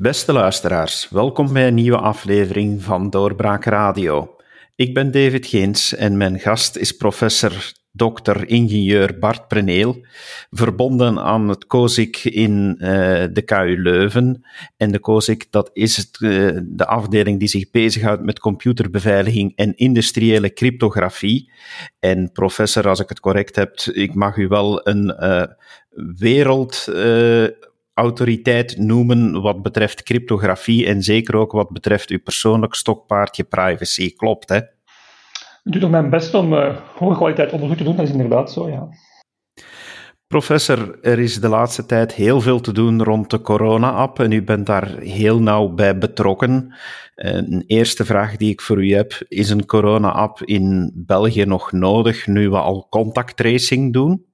Beste luisteraars, welkom bij een nieuwe aflevering van Doorbraak Radio. Ik ben David Geens en mijn gast is professor Dr. ingenieur Bart Preneel, verbonden aan het COSIC in uh, de KU Leuven. En de COSIC, dat is het, uh, de afdeling die zich bezighoudt met computerbeveiliging en industriële cryptografie. En professor, als ik het correct heb, ik mag u wel een uh, wereld autoriteit noemen wat betreft cryptografie en zeker ook wat betreft uw persoonlijk stokpaardje privacy. Klopt, hè? Ik doe toch mijn best om uh, hoge kwaliteit onderzoek te doen, dat is inderdaad zo, ja. Professor, er is de laatste tijd heel veel te doen rond de corona-app en u bent daar heel nauw bij betrokken. Een eerste vraag die ik voor u heb, is een corona-app in België nog nodig nu we al contacttracing doen?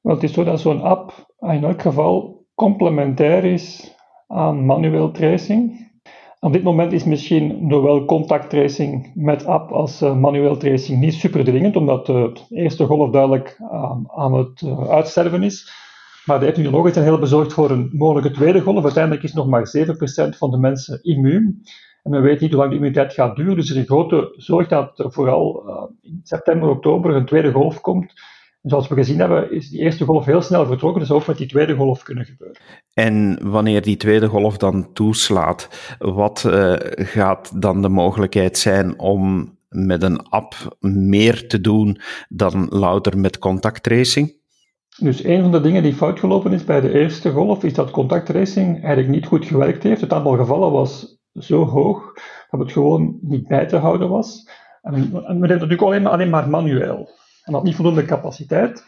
Wel, het is zo dat zo'n app in elk geval complementair is aan manueel tracing. Op dit moment is misschien zowel contacttracing met app als uh, manueel tracing niet super dringend, omdat de eerste golf duidelijk uh, aan het eh, uitsterven is. Maar de epidemiologen zijn heel bezorgd voor een mogelijke tweede golf. Uiteindelijk is nog maar 7% van de mensen immuun. En men weet niet hoe lang de immuniteit gaat duren. Dus er is een grote zorg dat er vooral in september, oktober een tweede golf komt zoals we gezien hebben, is die eerste golf heel snel vertrokken, dus ook met die tweede golf kunnen gebeuren. En wanneer die tweede golf dan toeslaat, wat uh, gaat dan de mogelijkheid zijn om met een app meer te doen dan louter met contacttracing? Dus een van de dingen die fout gelopen is bij de eerste golf, is dat contacttracing eigenlijk niet goed gewerkt heeft. Het aantal gevallen was zo hoog dat het gewoon niet bij te houden was. En, en we deden natuurlijk alleen maar, alleen maar manueel en had niet voldoende capaciteit.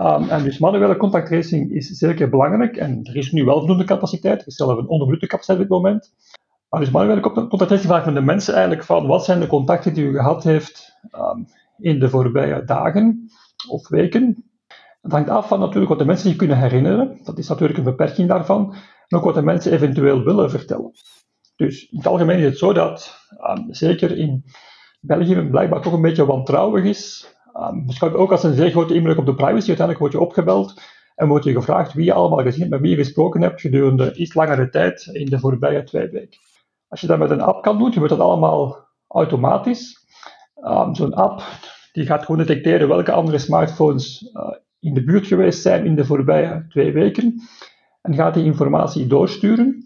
Um, en dus manuele contacttracing is zeker belangrijk. En er is nu wel voldoende capaciteit. Er is zelfs een onderbrutte capaciteit op dit moment. Maar dus manuele contacttracing vraagt van de mensen eigenlijk van wat zijn de contacten die u gehad heeft um, in de voorbije dagen of weken. Het hangt af van natuurlijk wat de mensen zich kunnen herinneren. Dat is natuurlijk een beperking daarvan. En ook wat de mensen eventueel willen vertellen. Dus in het algemeen is het zo dat, um, zeker in België, blijkbaar toch een beetje wantrouwig is Um, beschouwt ook als een zeer grote inbreuk op de privacy. Uiteindelijk word je opgebeld en wordt je gevraagd wie je allemaal gezien hebt, met wie je gesproken hebt gedurende iets langere tijd in de voorbije twee weken. Als je dat met een app kan doen, gebeurt dat allemaal automatisch. Um, Zo'n app die gaat gewoon detecteren welke andere smartphones uh, in de buurt geweest zijn in de voorbije twee weken en gaat die informatie doorsturen.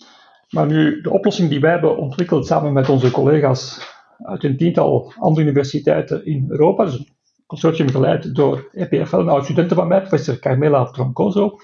Maar nu, de oplossing die wij hebben ontwikkeld samen met onze collega's uit een tiental andere universiteiten in Europa, dus consortium geleid door EPFL, een oud-studenten van mij, professor Carmela Troncoso.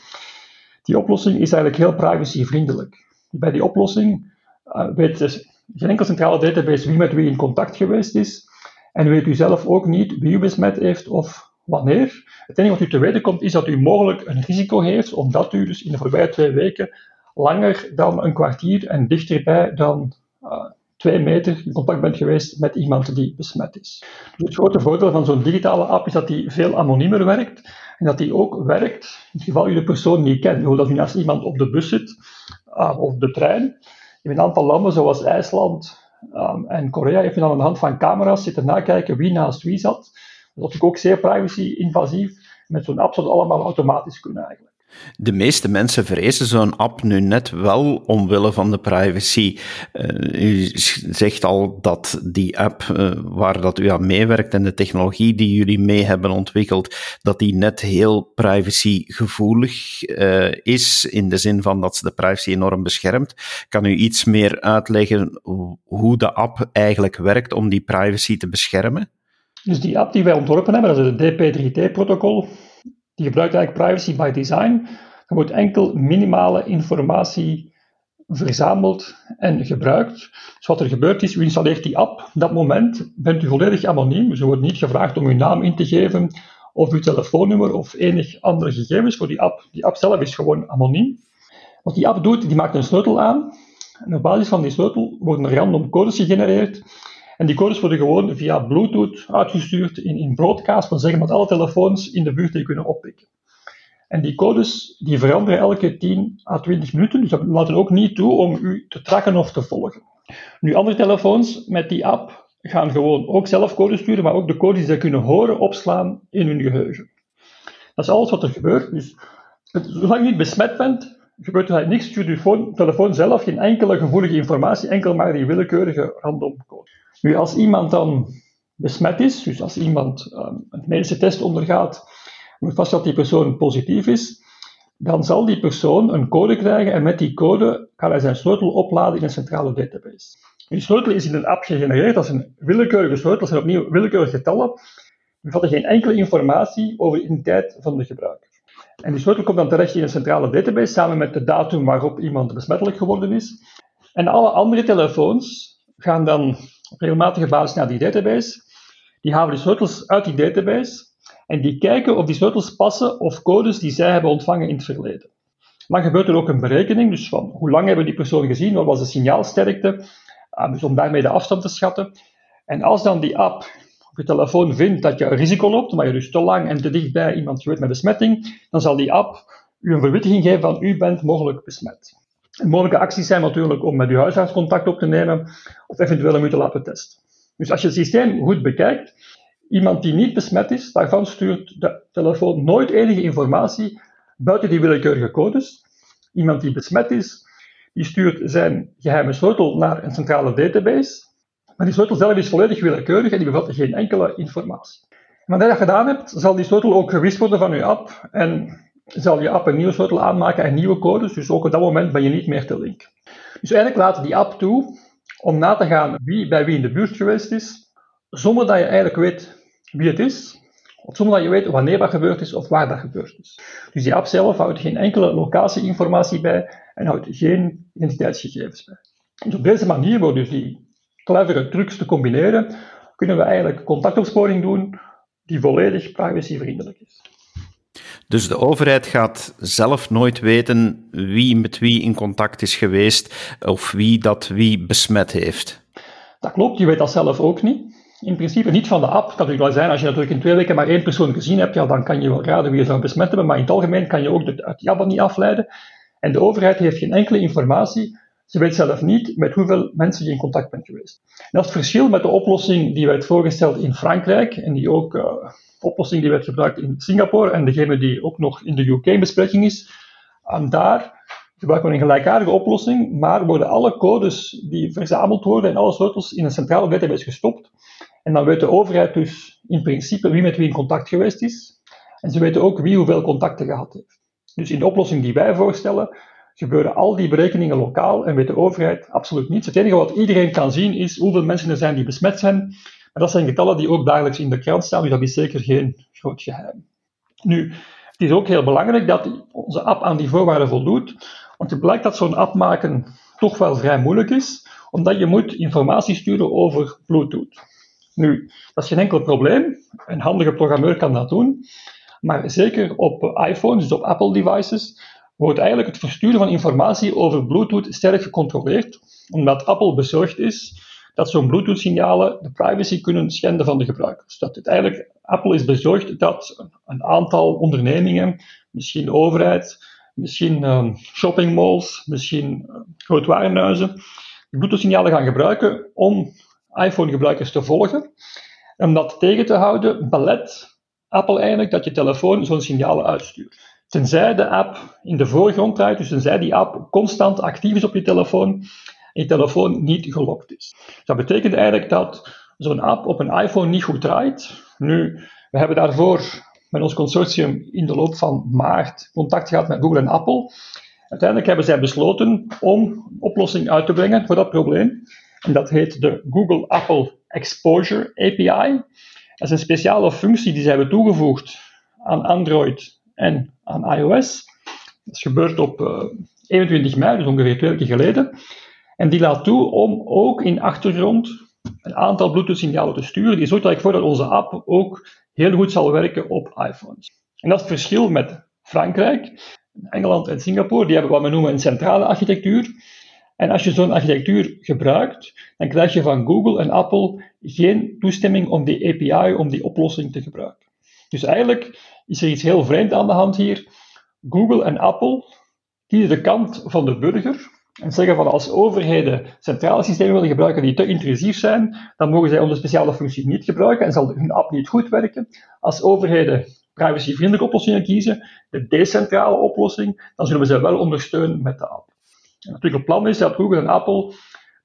Die oplossing is eigenlijk heel privacyvriendelijk. Bij die oplossing uh, weet dus geen enkel centrale database wie met wie in contact geweest is. En weet u zelf ook niet wie u besmet heeft of wanneer. Het enige wat u te weten komt is dat u mogelijk een risico heeft, omdat u dus in de voorbije twee weken langer dan een kwartier en dichterbij dan uh, twee meter in contact bent geweest met iemand die besmet is. Dus het grote voordeel van zo'n digitale app is dat die veel anoniemer werkt en dat die ook werkt in het geval u de persoon niet kent. Bijvoorbeeld als naast iemand op de bus zit uh, of de trein. In een aantal landen zoals IJsland um, en Korea heeft dan aan de hand van camera's zitten nakijken wie naast wie zat. Dat is natuurlijk ook zeer privacy-invasief. Met zo'n app zou het allemaal automatisch kunnen eigenlijk. De meeste mensen vrezen zo'n app nu net wel omwille van de privacy. Uh, u zegt al dat die app uh, waar dat u aan meewerkt en de technologie die jullie mee hebben ontwikkeld, dat die net heel privacygevoelig uh, is, in de zin van dat ze de privacy enorm beschermt. Kan u iets meer uitleggen hoe de app eigenlijk werkt om die privacy te beschermen? Dus die app die wij ontworpen hebben, dat is het DP3T-protocol, die gebruikt eigenlijk privacy by design. Er wordt enkel minimale informatie verzameld en gebruikt. Dus wat er gebeurt is, u installeert die app. Op dat moment bent u volledig anoniem. Dus er wordt niet gevraagd om uw naam in te geven of uw telefoonnummer of enig andere gegevens voor die app. Die app zelf is gewoon anoniem. Wat die app doet, die maakt een sleutel aan. En op basis van die sleutel worden random codes gegenereerd. En die codes worden gewoon via Bluetooth uitgestuurd in, in broadcast, dat zeggen dat alle telefoons in de buurt die kunnen oppikken. En die codes die veranderen elke 10 à 20 minuten, dus dat laten ook niet toe om u te tracken of te volgen. Nu, andere telefoons met die app gaan gewoon ook zelf codes sturen, maar ook de codes die ze kunnen horen opslaan in hun geheugen. Dat is alles wat er gebeurt. Dus zolang je niet besmet bent, gebeurt er niks, stuurt uw telefoon zelf geen enkele gevoelige informatie, enkel maar die willekeurige random code. Nu, als iemand dan besmet is, dus als iemand um, een medische test ondergaat, moet vast dat die persoon positief is, dan zal die persoon een code krijgen en met die code kan hij zijn sleutel opladen in een centrale database. Die sleutel is in een app gegenereerd als een willekeurige sleutel, dat zijn opnieuw willekeurige getallen, bevatten geen enkele informatie over de identiteit van de gebruiker. En die sleutel komt dan terecht in een centrale database samen met de datum waarop iemand besmettelijk geworden is. En alle andere telefoons gaan dan op regelmatige basis naar die database. Die halen die sleutels uit die database en die kijken of die sleutels passen of codes die zij hebben ontvangen in het verleden. Dan gebeurt er ook een berekening, dus van hoe lang hebben die persoon gezien, wat was de signaalsterkte, ah, dus om daarmee de afstand te schatten. En als dan die app op je telefoon vindt dat je een risico loopt, omdat je dus te lang en te dichtbij iemand gebeurt met besmetting, dan zal die app u een verwittiging geven van u bent mogelijk besmet. Mogelijke acties zijn natuurlijk om met uw huisarts contact op te nemen of eventueel te laten testen. Dus als je het systeem goed bekijkt, Iemand die niet besmet is, daarvan stuurt de telefoon nooit enige informatie buiten die willekeurige codes. Iemand die besmet is, die stuurt zijn geheime sleutel naar een centrale database. Maar die sleutel zelf is volledig willekeurig en die bevat geen enkele informatie. Wanneer je dat gedaan hebt, zal die sleutel ook gewist worden van je app en zal je app een nieuwe sleutel aanmaken en nieuwe codes. Dus ook op dat moment ben je niet meer te link. Dus eigenlijk laat die app toe om na te gaan wie bij wie in de buurt geweest is, zonder dat je eigenlijk weet wie het is, of zonder dat je weet wanneer dat gebeurd is of waar dat gebeurd is. Dus die app zelf houdt geen enkele locatieinformatie bij en houdt geen identiteitsgegevens bij. Dus op deze manier, door dus die clevere trucs te combineren, kunnen we eigenlijk contactopsporing doen die volledig privacyvriendelijk is. Dus de overheid gaat zelf nooit weten wie met wie in contact is geweest of wie dat wie besmet heeft. Dat klopt, je weet dat zelf ook niet in principe niet van de app. Dat natuurlijk wel zijn, als je natuurlijk in twee weken maar één persoon gezien hebt, ja, dan kan je wel raden wie je zou besmet hebben, maar in het algemeen kan je ook de, uit die app niet afleiden. En de overheid heeft geen enkele informatie. Ze weet zelf niet met hoeveel mensen je in contact bent geweest. En dat is het verschil met de oplossing die werd voorgesteld in Frankrijk en die ook uh, oplossing die werd gebruikt in Singapore en degene die ook nog in de UK in bespreking is. En daar gebruiken we een gelijkaardige oplossing, maar worden alle codes die verzameld worden en alle sleutels in een centrale database gestopt. En dan weet de overheid dus in principe wie met wie in contact geweest is. En ze weten ook wie hoeveel contacten gehad heeft. Dus in de oplossing die wij voorstellen, gebeuren al die berekeningen lokaal en weet de overheid absoluut niets. Het enige wat iedereen kan zien is hoeveel mensen er zijn die besmet zijn. Maar dat zijn getallen die ook dagelijks in de krant staan, dus dat is zeker geen groot geheim. Nu, het is ook heel belangrijk dat onze app aan die voorwaarden voldoet, want het blijkt dat zo'n app maken toch wel vrij moeilijk is, omdat je moet informatie sturen over Bluetooth. Nu, dat is geen enkel probleem. Een handige programmeur kan dat doen. Maar zeker op iPhones, dus op Apple devices, wordt eigenlijk het versturen van informatie over Bluetooth sterk gecontroleerd, omdat Apple bezorgd is dat zo'n Bluetooth-signalen de privacy kunnen schenden van de gebruikers. Dat het eigenlijk, Apple is bezorgd dat een aantal ondernemingen, misschien de overheid, misschien um, shoppingmalls, misschien uh, grootwarenhuizen, die Bluetooth-signalen gaan gebruiken om iPhone-gebruikers te volgen. Om dat tegen te houden, belet Apple eigenlijk dat je telefoon zo'n signalen uitstuurt. Tenzij de app in de voorgrond draait, dus tenzij die app constant actief is op je telefoon je telefoon niet gelokt is. Dat betekent eigenlijk dat zo'n app op een iPhone niet goed draait. Nu, we hebben daarvoor met ons consortium in de loop van maart contact gehad met Google en Apple. Uiteindelijk hebben zij besloten om een oplossing uit te brengen voor dat probleem. En dat heet de Google Apple Exposure API. Dat is een speciale functie die ze hebben toegevoegd aan Android en aan iOS. Dat is gebeurd op 21 eh, mei, dus ongeveer twee weken geleden. En die laat toe om ook in achtergrond een aantal Bluetooth-signalen te sturen. Die zorgt eigenlijk voor dat onze app ook heel goed zal werken op iPhones. En dat is het verschil met Frankrijk, Engeland en Singapore. Die hebben wat we noemen een centrale architectuur. En als je zo'n architectuur gebruikt, dan krijg je van Google en Apple geen toestemming om die API, om die oplossing te gebruiken. Dus eigenlijk is er iets heel vreemd aan de hand hier. Google en Apple kiezen de kant van de burger en zeggen van als overheden centrale systemen willen gebruiken die te intrusief zijn, dan mogen zij onze speciale functie niet gebruiken en zal hun app niet goed werken. Als overheden privacyvriendelijke oplossingen kiezen, de decentrale oplossing, dan zullen we ze wel ondersteunen met de app. En natuurlijk het plan is dat Google en Apple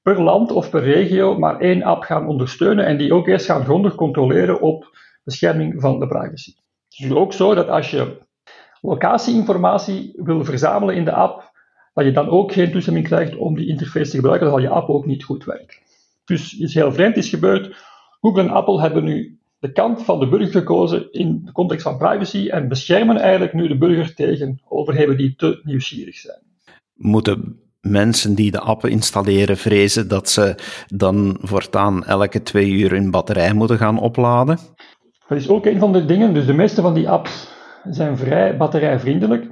per land of per regio maar één app gaan ondersteunen en die ook eerst gaan grondig controleren op bescherming van de privacy. Het is ook zo dat als je locatieinformatie wil verzamelen in de app, dat je dan ook geen toestemming krijgt om die interface te gebruiken, dan zal je app ook niet goed werken. Dus iets heel vreemd is gebeurd. Google en Apple hebben nu de kant van de burger gekozen in de context van privacy en beschermen eigenlijk nu de burger tegen overheden die te nieuwsgierig zijn. Moeten mensen die de app installeren vrezen dat ze dan voortaan elke twee uur hun batterij moeten gaan opladen? Dat is ook een van de dingen. Dus de meeste van die apps zijn vrij batterijvriendelijk.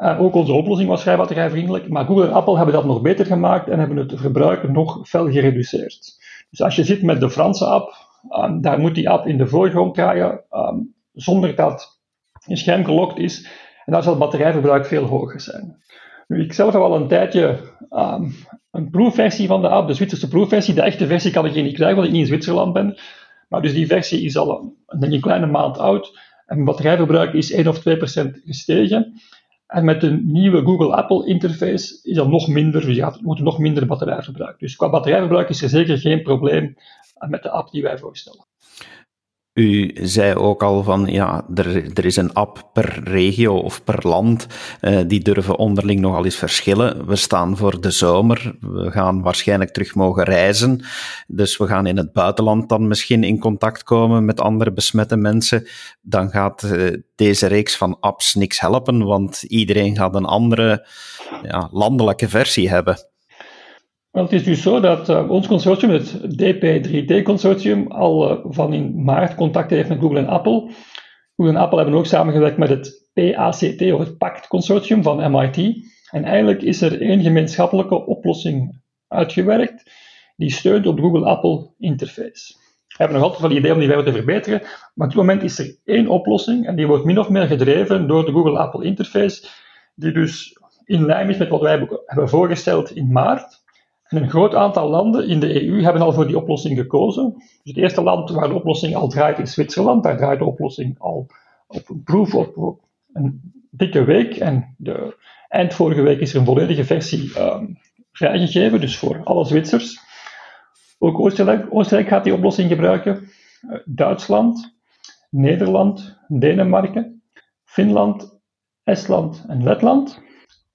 Uh, ook onze oplossing was vrij batterijvriendelijk, maar Google en Apple hebben dat nog beter gemaakt en hebben het verbruik nog fel gereduceerd. Dus als je zit met de Franse app, um, daar moet die app in de voorgrond draaien, um, zonder dat je scherm gelokt is. En daar zal het batterijverbruik veel hoger zijn. Nu, ik zelf heb al een tijdje um, een proefversie van de app, de Zwitserse proefversie. De echte versie kan ik hier niet krijgen, omdat ik niet in Zwitserland ben. Maar dus die versie is al een, een kleine maand oud. En mijn batterijverbruik is 1 of 2 procent gestegen. En met de nieuwe Google-Apple interface is dat nog minder, dus je gaat, moet nog minder batterijverbruik. Dus qua batterijverbruik is er zeker geen probleem met de app die wij voorstellen. U zei ook al van ja, er, er is een app per regio of per land. Uh, die durven onderling nogal eens verschillen. We staan voor de zomer. We gaan waarschijnlijk terug mogen reizen. Dus we gaan in het buitenland dan misschien in contact komen met andere besmette mensen. Dan gaat uh, deze reeks van apps niks helpen, want iedereen gaat een andere ja, landelijke versie hebben. Het is dus zo dat uh, ons consortium, het DP3T-consortium, al uh, van in maart contact heeft met Google en Apple. Google en Apple hebben ook samengewerkt met het PACT, of het PACT-consortium van MIT. En eigenlijk is er één gemeenschappelijke oplossing uitgewerkt die steunt op de Google-Apple interface. We hebben nog altijd wel idee om die verder te verbeteren, maar op dit moment is er één oplossing en die wordt min of meer gedreven door de Google-Apple interface, die dus in lijn is met wat wij hebben voorgesteld in maart. En een groot aantal landen in de EU hebben al voor die oplossing gekozen. Dus het eerste land waar de oplossing al draait is Zwitserland. Daar draait de oplossing al op een proef op een dikke week. En de, eind vorige week is er een volledige versie um, vrijgegeven, dus voor alle Zwitsers. Ook Oostenrijk, gaat die oplossing gebruiken. Uh, Duitsland, Nederland, Denemarken, Finland, Estland en Letland.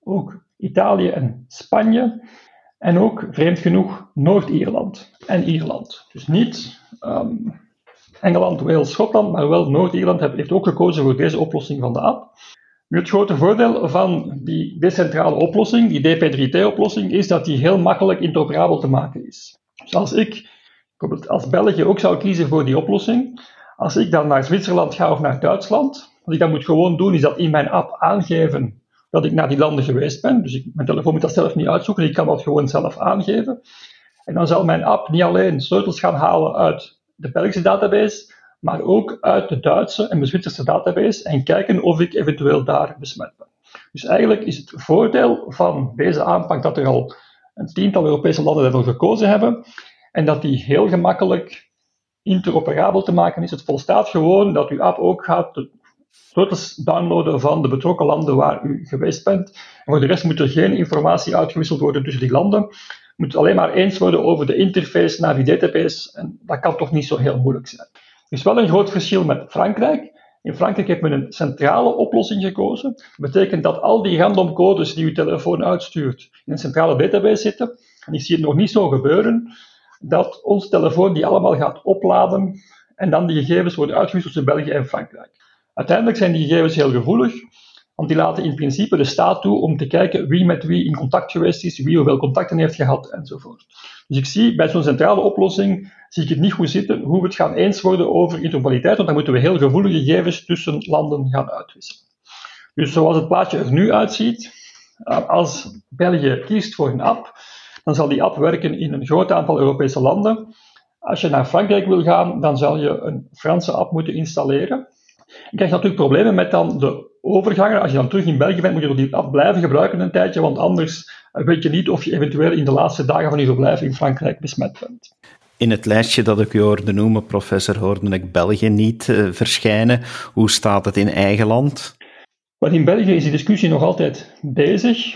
Ook Italië en Spanje. En ook, vreemd genoeg, Noord-Ierland en Ierland. Dus niet um, Engeland, Wales, Schotland, maar wel Noord-Ierland heeft ook gekozen voor deze oplossing van de app. Nu, het grote voordeel van die decentrale oplossing, die DP3T-oplossing, is dat die heel makkelijk interoperabel te maken is. Dus als ik als België ook zou kiezen voor die oplossing, als ik dan naar Zwitserland ga of naar Duitsland, wat ik dan moet gewoon doen, is dat in mijn app aangeven dat ik naar die landen geweest ben. Dus ik, mijn telefoon moet dat zelf niet uitzoeken, ik kan dat gewoon zelf aangeven. En dan zal mijn app niet alleen sleutels gaan halen uit de Belgische database, maar ook uit de Duitse en de Zwitserse database en kijken of ik eventueel daar besmet ben. Dus eigenlijk is het voordeel van deze aanpak dat er al een tiental Europese landen daarvoor gekozen hebben en dat die heel gemakkelijk interoperabel te maken is. Het volstaat gewoon dat uw app ook gaat sleutels downloaden van de betrokken landen waar u geweest bent. En voor de rest moet er geen informatie uitgewisseld worden tussen die landen. Je moet alleen maar eens worden over de interface naar die database. En dat kan toch niet zo heel moeilijk zijn. Er is wel een groot verschil met Frankrijk. In Frankrijk heeft men een centrale oplossing gekozen. Dat betekent dat al die random codes die uw telefoon uitstuurt in een centrale database zitten. En ik zie het nog niet zo gebeuren dat onze telefoon die allemaal gaat opladen en dan die gegevens worden uitgewisseld tussen België en Frankrijk. Uiteindelijk zijn die gegevens heel gevoelig, want die laten in principe de staat toe om te kijken wie met wie in contact geweest is, wie hoeveel contacten heeft gehad enzovoort. Dus ik zie bij zo'n centrale oplossing, zie ik het niet goed zitten hoe we het gaan eens worden over interoperabiliteit, want dan moeten we heel gevoelige gegevens tussen landen gaan uitwisselen. Dus zoals het plaatje er nu uitziet, eh, als België kiest voor een app, dan zal die app werken in een groot aantal Europese landen. Als je naar Frankrijk wil gaan, dan zal je een Franse app moeten installeren. Je krijgt natuurlijk problemen met dan de overgangen. Als je dan terug in België bent, moet je die app blijven gebruiken een tijdje, want anders weet je niet of je eventueel in de laatste dagen van je verblijf in Frankrijk besmet bent. In het lijstje dat ik u hoorde noemen, professor, hoorde ik België niet uh, verschijnen. Hoe staat het in eigen land? Wel, in België is die discussie nog altijd bezig.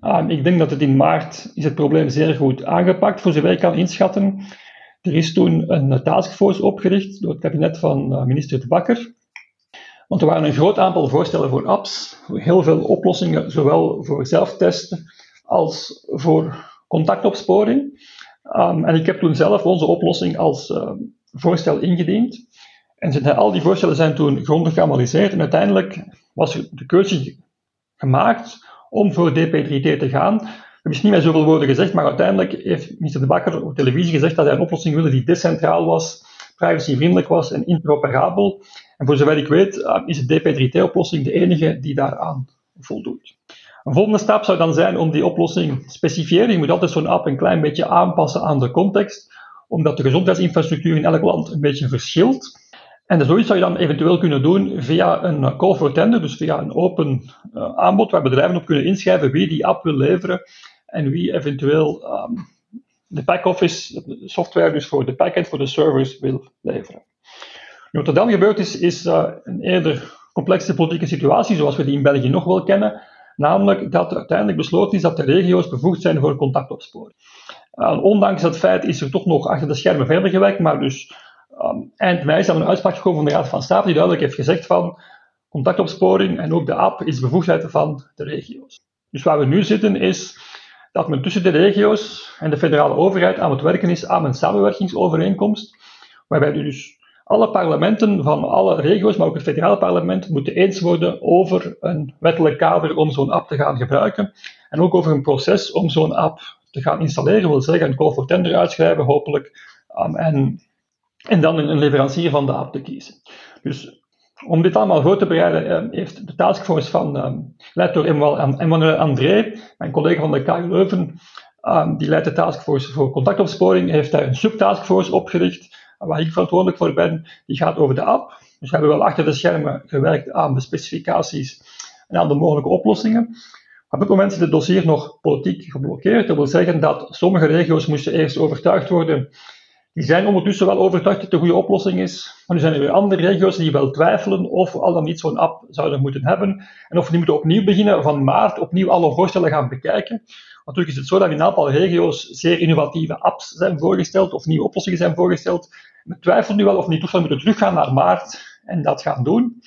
Uh, ik denk dat het in maart is het probleem zeer goed aangepakt, voor zover ik kan inschatten. Er is toen een taskforce opgericht door het kabinet van uh, minister De Bakker. Want er waren een groot aantal voorstellen voor apps, heel veel oplossingen, zowel voor zelftesten als voor contactopsporing. Um, en ik heb toen zelf onze oplossing als uh, voorstel ingediend. En al die voorstellen zijn toen grondig geanalyseerd en uiteindelijk was de keuze gemaakt om voor DP3T te gaan. Er is niet met zoveel woorden gezegd, maar uiteindelijk heeft minister De Bakker op televisie gezegd dat hij een oplossing wilde die decentraal was, privacyvriendelijk was en interoperabel. En voor zover ik weet uh, is de DP3T-oplossing de enige die daaraan voldoet. Een volgende stap zou dan zijn om die oplossing te specifieren. Je moet altijd zo'n app een klein beetje aanpassen aan de context, omdat de gezondheidsinfrastructuur in elk land een beetje verschilt. En zoiets zou je dan eventueel kunnen doen via een call for tender, dus via een open uh, aanbod waar bedrijven op kunnen inschrijven wie die app wil leveren en wie eventueel um, de back-office software, dus voor de backend, voor de servers, wil leveren. Wat er dan gebeurd is, is uh, een eerder complexe politieke situatie, zoals we die in België nog wel kennen, Namelijk dat er uiteindelijk besloten is dat de regio's bevoegd zijn voor contactopsporing. Uh, ondanks dat feit is er toch nog achter de schermen verder gewerkt, maar dus um, eind mei is er een uitspraak gekomen van de Raad van State die duidelijk heeft gezegd van contactopsporing en ook de app is bevoegdheid van de regio's. Dus waar we nu zitten is dat men tussen de regio's en de federale overheid aan het werken is aan een samenwerkingsovereenkomst, waarbij dus alle parlementen van alle regio's, maar ook het federale parlement, moeten eens worden over een wettelijk kader om zo'n app te gaan gebruiken. En ook over een proces om zo'n app te gaan installeren. Dat wil zeggen, een call for tender uitschrijven, hopelijk. Um, en, en dan een, leverancier van de app te kiezen. Dus om dit allemaal goed te bereiden, uh, heeft de taskforce van, um, door Emmanuel André, mijn collega van de KU Leuven, um, die leidt de taskforce voor contactopsporing, heeft daar een subtaskforce opgericht waar ik verantwoordelijk voor ben, die gaat over de app. Dus we hebben wel achter de schermen gewerkt aan de specificaties en aan de mogelijke oplossingen. Op dit moment zit het dossier nog politiek geblokkeerd. Dat wil zeggen dat sommige regio's moesten eerst overtuigd worden. Die zijn ondertussen wel overtuigd dat het een goede oplossing is. Maar nu zijn er weer andere regio's die wel twijfelen of we al dan niet zo'n app zouden moeten hebben. En of die moeten opnieuw beginnen van maart, opnieuw alle voorstellen gaan bekijken. Natuurlijk is het zo dat in een aantal regio's zeer innovatieve apps zijn voorgesteld of nieuwe oplossingen zijn voorgesteld. We twijfelen nu wel of niet toch moeten teruggaan naar maart en dat gaan doen.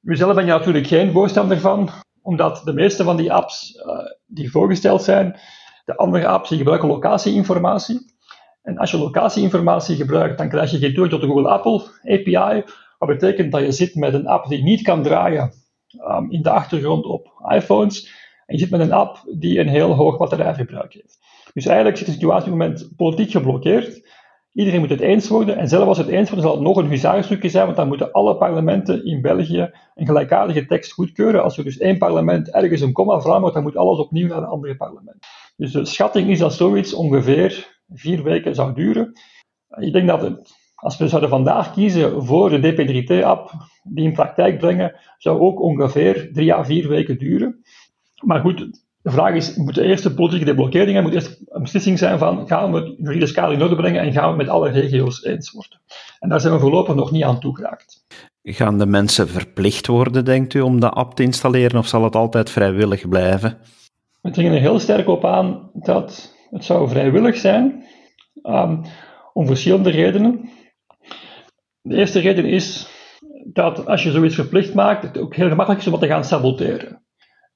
Nu zelf ben je natuurlijk geen voorstander van, omdat de meeste van die apps uh, die voorgesteld zijn, de andere apps die gebruiken locatieinformatie. En als je locatieinformatie gebruikt, dan krijg je geen toegang tot de Google Apple API, wat betekent dat je zit met een app die niet kan draaien um, in de achtergrond op iPhones. En je zit met een app die een heel hoog batterijverbruik heeft. Dus eigenlijk zit de situatie op het moment politiek geblokkeerd. Iedereen moet het eens worden. En zelfs als het eens wordt, zal het nog een huzarenstukje zijn, want dan moeten alle parlementen in België een gelijkaardige tekst goedkeuren. Als er dus één parlement ergens een komma verandert, dan moet alles opnieuw naar een andere parlement. Dus de schatting is dat zoiets ongeveer vier weken zou duren. Ik denk dat als we zouden vandaag kiezen voor de DP3T-app, die in praktijk brengen, zou ook ongeveer drie à vier weken duren. Maar goed, de vraag is, moet de eerste politieke deblokkering moet eerst een beslissing zijn van, gaan we het juridisch kader in orde brengen en gaan we het met alle regio's eens worden. En daar zijn we voorlopig nog niet aan toegeraakt. Gaan de mensen verplicht worden, denkt u, om de app te installeren, of zal het altijd vrijwillig blijven? We dringen er heel sterk op aan dat het zou vrijwillig zijn, um, om verschillende redenen. De eerste reden is dat als je zoiets verplicht maakt, het ook heel gemakkelijk is om te gaan saboteren.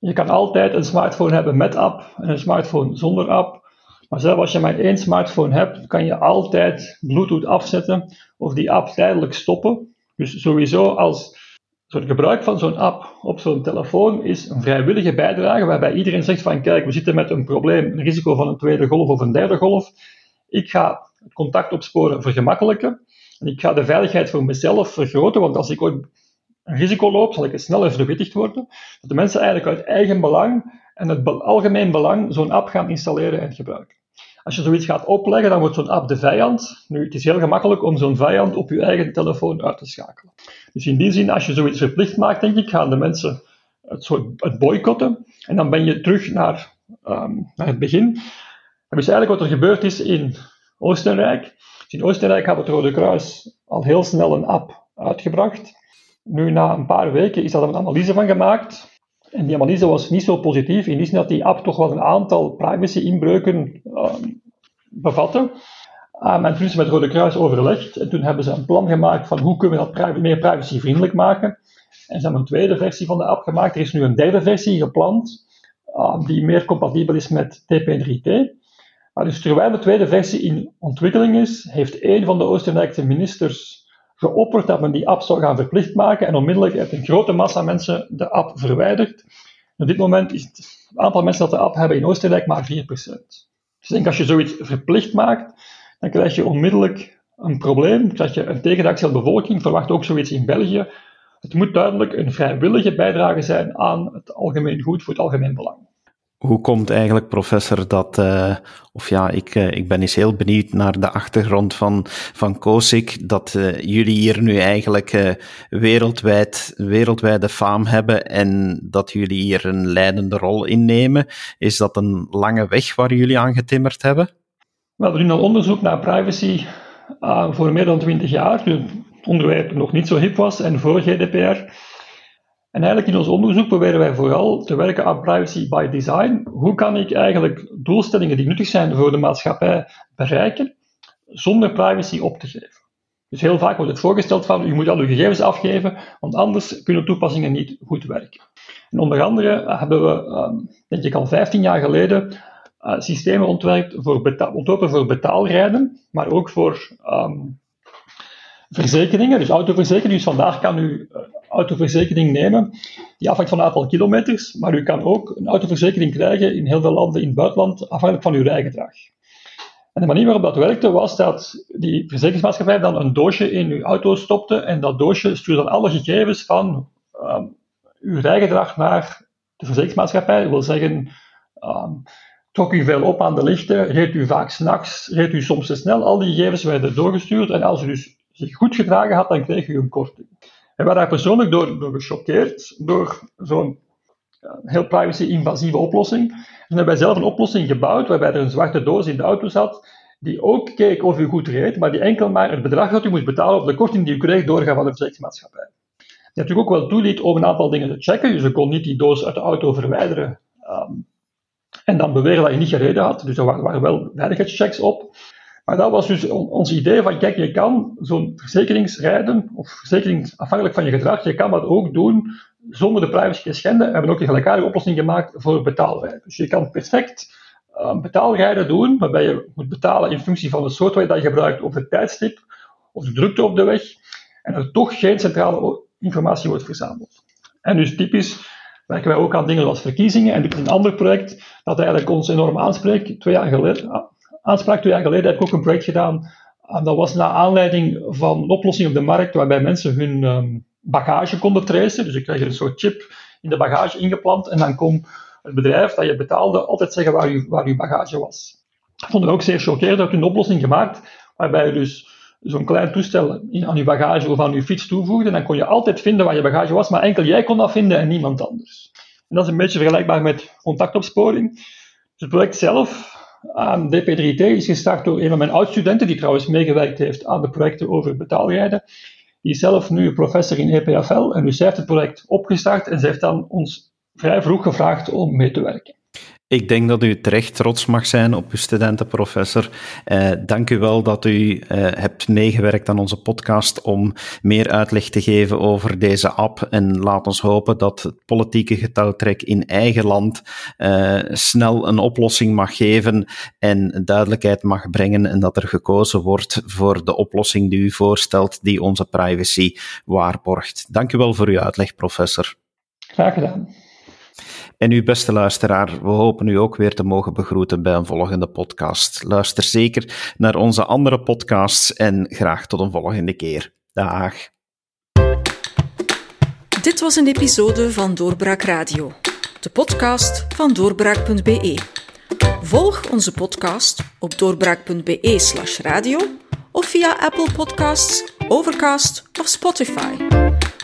Je kan altijd een smartphone hebben met app en een smartphone zonder app. Maar zelfs als je maar één smartphone hebt, kan je altijd Bluetooth afzetten of die app tijdelijk stoppen. Dus sowieso als het gebruik van zo'n app op zo'n telefoon is een vrijwillige bijdrage waarbij iedereen zegt van kijk, we zitten met een probleem, een risico van een tweede golf of een derde golf. Ik ga het contact opsporen vergemakkelijken en ik ga de veiligheid voor mezelf vergroten, want als ik ooit risico loopt, zal ik het sneller verwittigd worden. Dat de mensen eigenlijk uit eigen belang en het algemeen belang zo'n app gaan installeren en gebruiken. Als je zoiets gaat opleggen, dan wordt zo'n app de vijand. Nu, het is heel gemakkelijk om zo'n vijand op je eigen telefoon uit te schakelen. Dus in die zin, als je zoiets verplicht maakt, denk ik, gaan de mensen het, soort, het boycotten. En dan ben je terug naar, naar het begin. En dus eigenlijk wat er gebeurd is in Oostenrijk. in Oostenrijk had het Rode Kruis al heel snel een app uitgebracht. Nu, na een paar weken is daar een analyse van gemaakt. En die analyse was niet zo positief, in die zin dat die app toch wel een aantal privacy-inbreuken uh, bevatte. Um, en toen is met het Rode Kruis overlegd. En toen hebben ze een plan gemaakt van hoe kunnen we dat privacy, meer privacyvriendelijk maken. En ze hebben een tweede versie van de app gemaakt. Er is nu een derde versie gepland, uh, die meer compatibel is met TP3T. Maar dus terwijl de tweede versie in ontwikkeling is, heeft een van de Oostenrijkse ministers geopperd dat men die app zou gaan verplicht maken. En onmiddellijk heeft een grote massa mensen de app verwijderd. Op dit moment is het aantal mensen dat de app hebben in Oostenrijk maar 4%. Dus ik denk als je zoiets verplicht maakt, dan krijg je onmiddellijk een probleem. Krijg je een tegenreactie van de bevolking. Verwacht ook zoiets in België. Het moet duidelijk een vrijwillige bijdrage zijn aan het algemeen goed voor het algemeen belang. Hoe komt eigenlijk, professor, dat, uh, of ja, ik, uh, ik ben eens heel benieuwd naar de achtergrond van, van COSIC, dat uh, jullie hier nu eigenlijk wereldwijd, wereldwijde faam hebben en dat jullie hier een leidende rol innemen. Is dat een lange weg waar jullie aan getimmerd hebben? We doen al onderzoek naar privacy voor meer dan twintig jaar, toen het onderwerp nog niet zo hip was en voor GDPR. En eigenlijk in ons onderzoek proberen wij vooral te werken aan privacy by design. Hoe kan ik eigenlijk doelstellingen die nuttig zijn voor de maatschappij bereiken, zonder privacy op te geven? Dus heel vaak wordt het voorgesteld van, u moet al uw gegevens afgeven, want anders kunnen toepassingen niet goed werken. En onder andere hebben we, ehm, denk ik al 15 jaar geleden, uh, systemen ontwerpt voor ontworpen voor betaalrijden, maar ook voor um, verzekeringen, dus autoverzekeringen. Dus vandaag kan u uh, autoverzekering nemen, die afhangt van een aantal kilometers, maar u kan ook een autoverzekering krijgen in heel veel landen in het buitenland, afhankelijk van uw rijgedrag. En de manier waarop dat werkte was dat die verzekeringsmaatschappij dan een doosje in uw auto stopte en dat doosje stuurde dan alle gegevens van um, uw rijgedrag naar de verzekeringsmaatschappij. Dat wil zeggen, um, trok u veel op aan de lichten, reed u vaak s'nachts, reed u soms te snel. Al die gegevens werden doorgestuurd en als u dus zich goed gedragen had, dan kreeg u een korting. En waren daar persoonlijk door, door gechoqueerd, door zo'n heel privacy-invasieve oplossing. En hebben wij zelf een oplossing gebouwd, waarbij er een zwarte doos in de auto zat, die ook keek of u goed reed, maar die enkel maar het bedrag dat u moest betalen of de korting die u kreeg doorgaan van de verzekeringsmaatschappij. Die natuurlijk ook wel toeliet om een aantal dingen te checken, dus je kon niet die doos uit de auto verwijderen um, en dan beweren dat je niet gereden had, dus er waren wel veiligheidschecks op. Maar dat was dus ons idee van, kijk, je kan zo'n verzekeringsrijden, of verzekering afhankelijk van je gedrag, je kan dat ook doen zonder de privacy te schenden. We hebben ook een gelijkaardige oplossing gemaakt voor betaalrijden. Dus je kan perfect uh, betaalrijden doen, waarbij je moet betalen in functie van de software dat je gebruikt, of het tijdstip, of de drukte op de weg, en er toch geen centrale informatie wordt verzameld. En dus typisch werken wij ook aan dingen zoals verkiezingen, en dit is een ander project dat eigenlijk ons enorm aanspreekt. Twee jaar geleden, aanspraak. Twee jaar geleden heb ik ook een project gedaan. En dat was naar aanleiding van een oplossing op de markt waarbij mensen hun um, bagage konden tracen. Dus je kreeg een soort chip in de bagage ingeplant en dan kon het bedrijf dat je betaalde altijd zeggen waar je, waar uw bagage was. Ik vond het ook zeer chockerend. Dat een oplossing gemaakt waarbij je dus zo'n klein toestel aan je bagage of aan je fiets toevoegde. En dan kon je altijd vinden waar je bagage was, maar enkel jij kon dat vinden en niemand anders. En dat is een beetje vergelijkbaar met contactopsporing. Dus het project zelf Um, DP3T is gestart door een van mijn oud-studenten, die trouwens meegewerkt heeft aan de projecten over betaalrijden. Die is zelf nu professor in EPFL en dus heeft het project opgestart en ze heeft dan ons vrij vroeg gevraagd om mee te werken. Ik denk dat u terecht trots mag zijn op uw studentenprofessor. Eh, dank u wel dat u eh, hebt meegewerkt aan onze podcast om meer uitleg te geven over deze app. En laat ons hopen dat het politieke getouwtrek in eigen land eh, snel een oplossing mag geven en duidelijkheid mag brengen en dat er gekozen wordt voor de oplossing die u voorstelt, die onze privacy waarborgt. Dank u wel voor uw uitleg, professor. Graag gedaan. En uw beste luisteraar, we hopen u ook weer te mogen begroeten bij een volgende podcast. Luister zeker naar onze andere podcasts en graag tot een volgende keer. Dag. Dit was een episode van Doorbraak Radio, de podcast van doorbraak.be. Volg onze podcast op doorbraak.be/radio of via Apple Podcasts, Overcast of Spotify.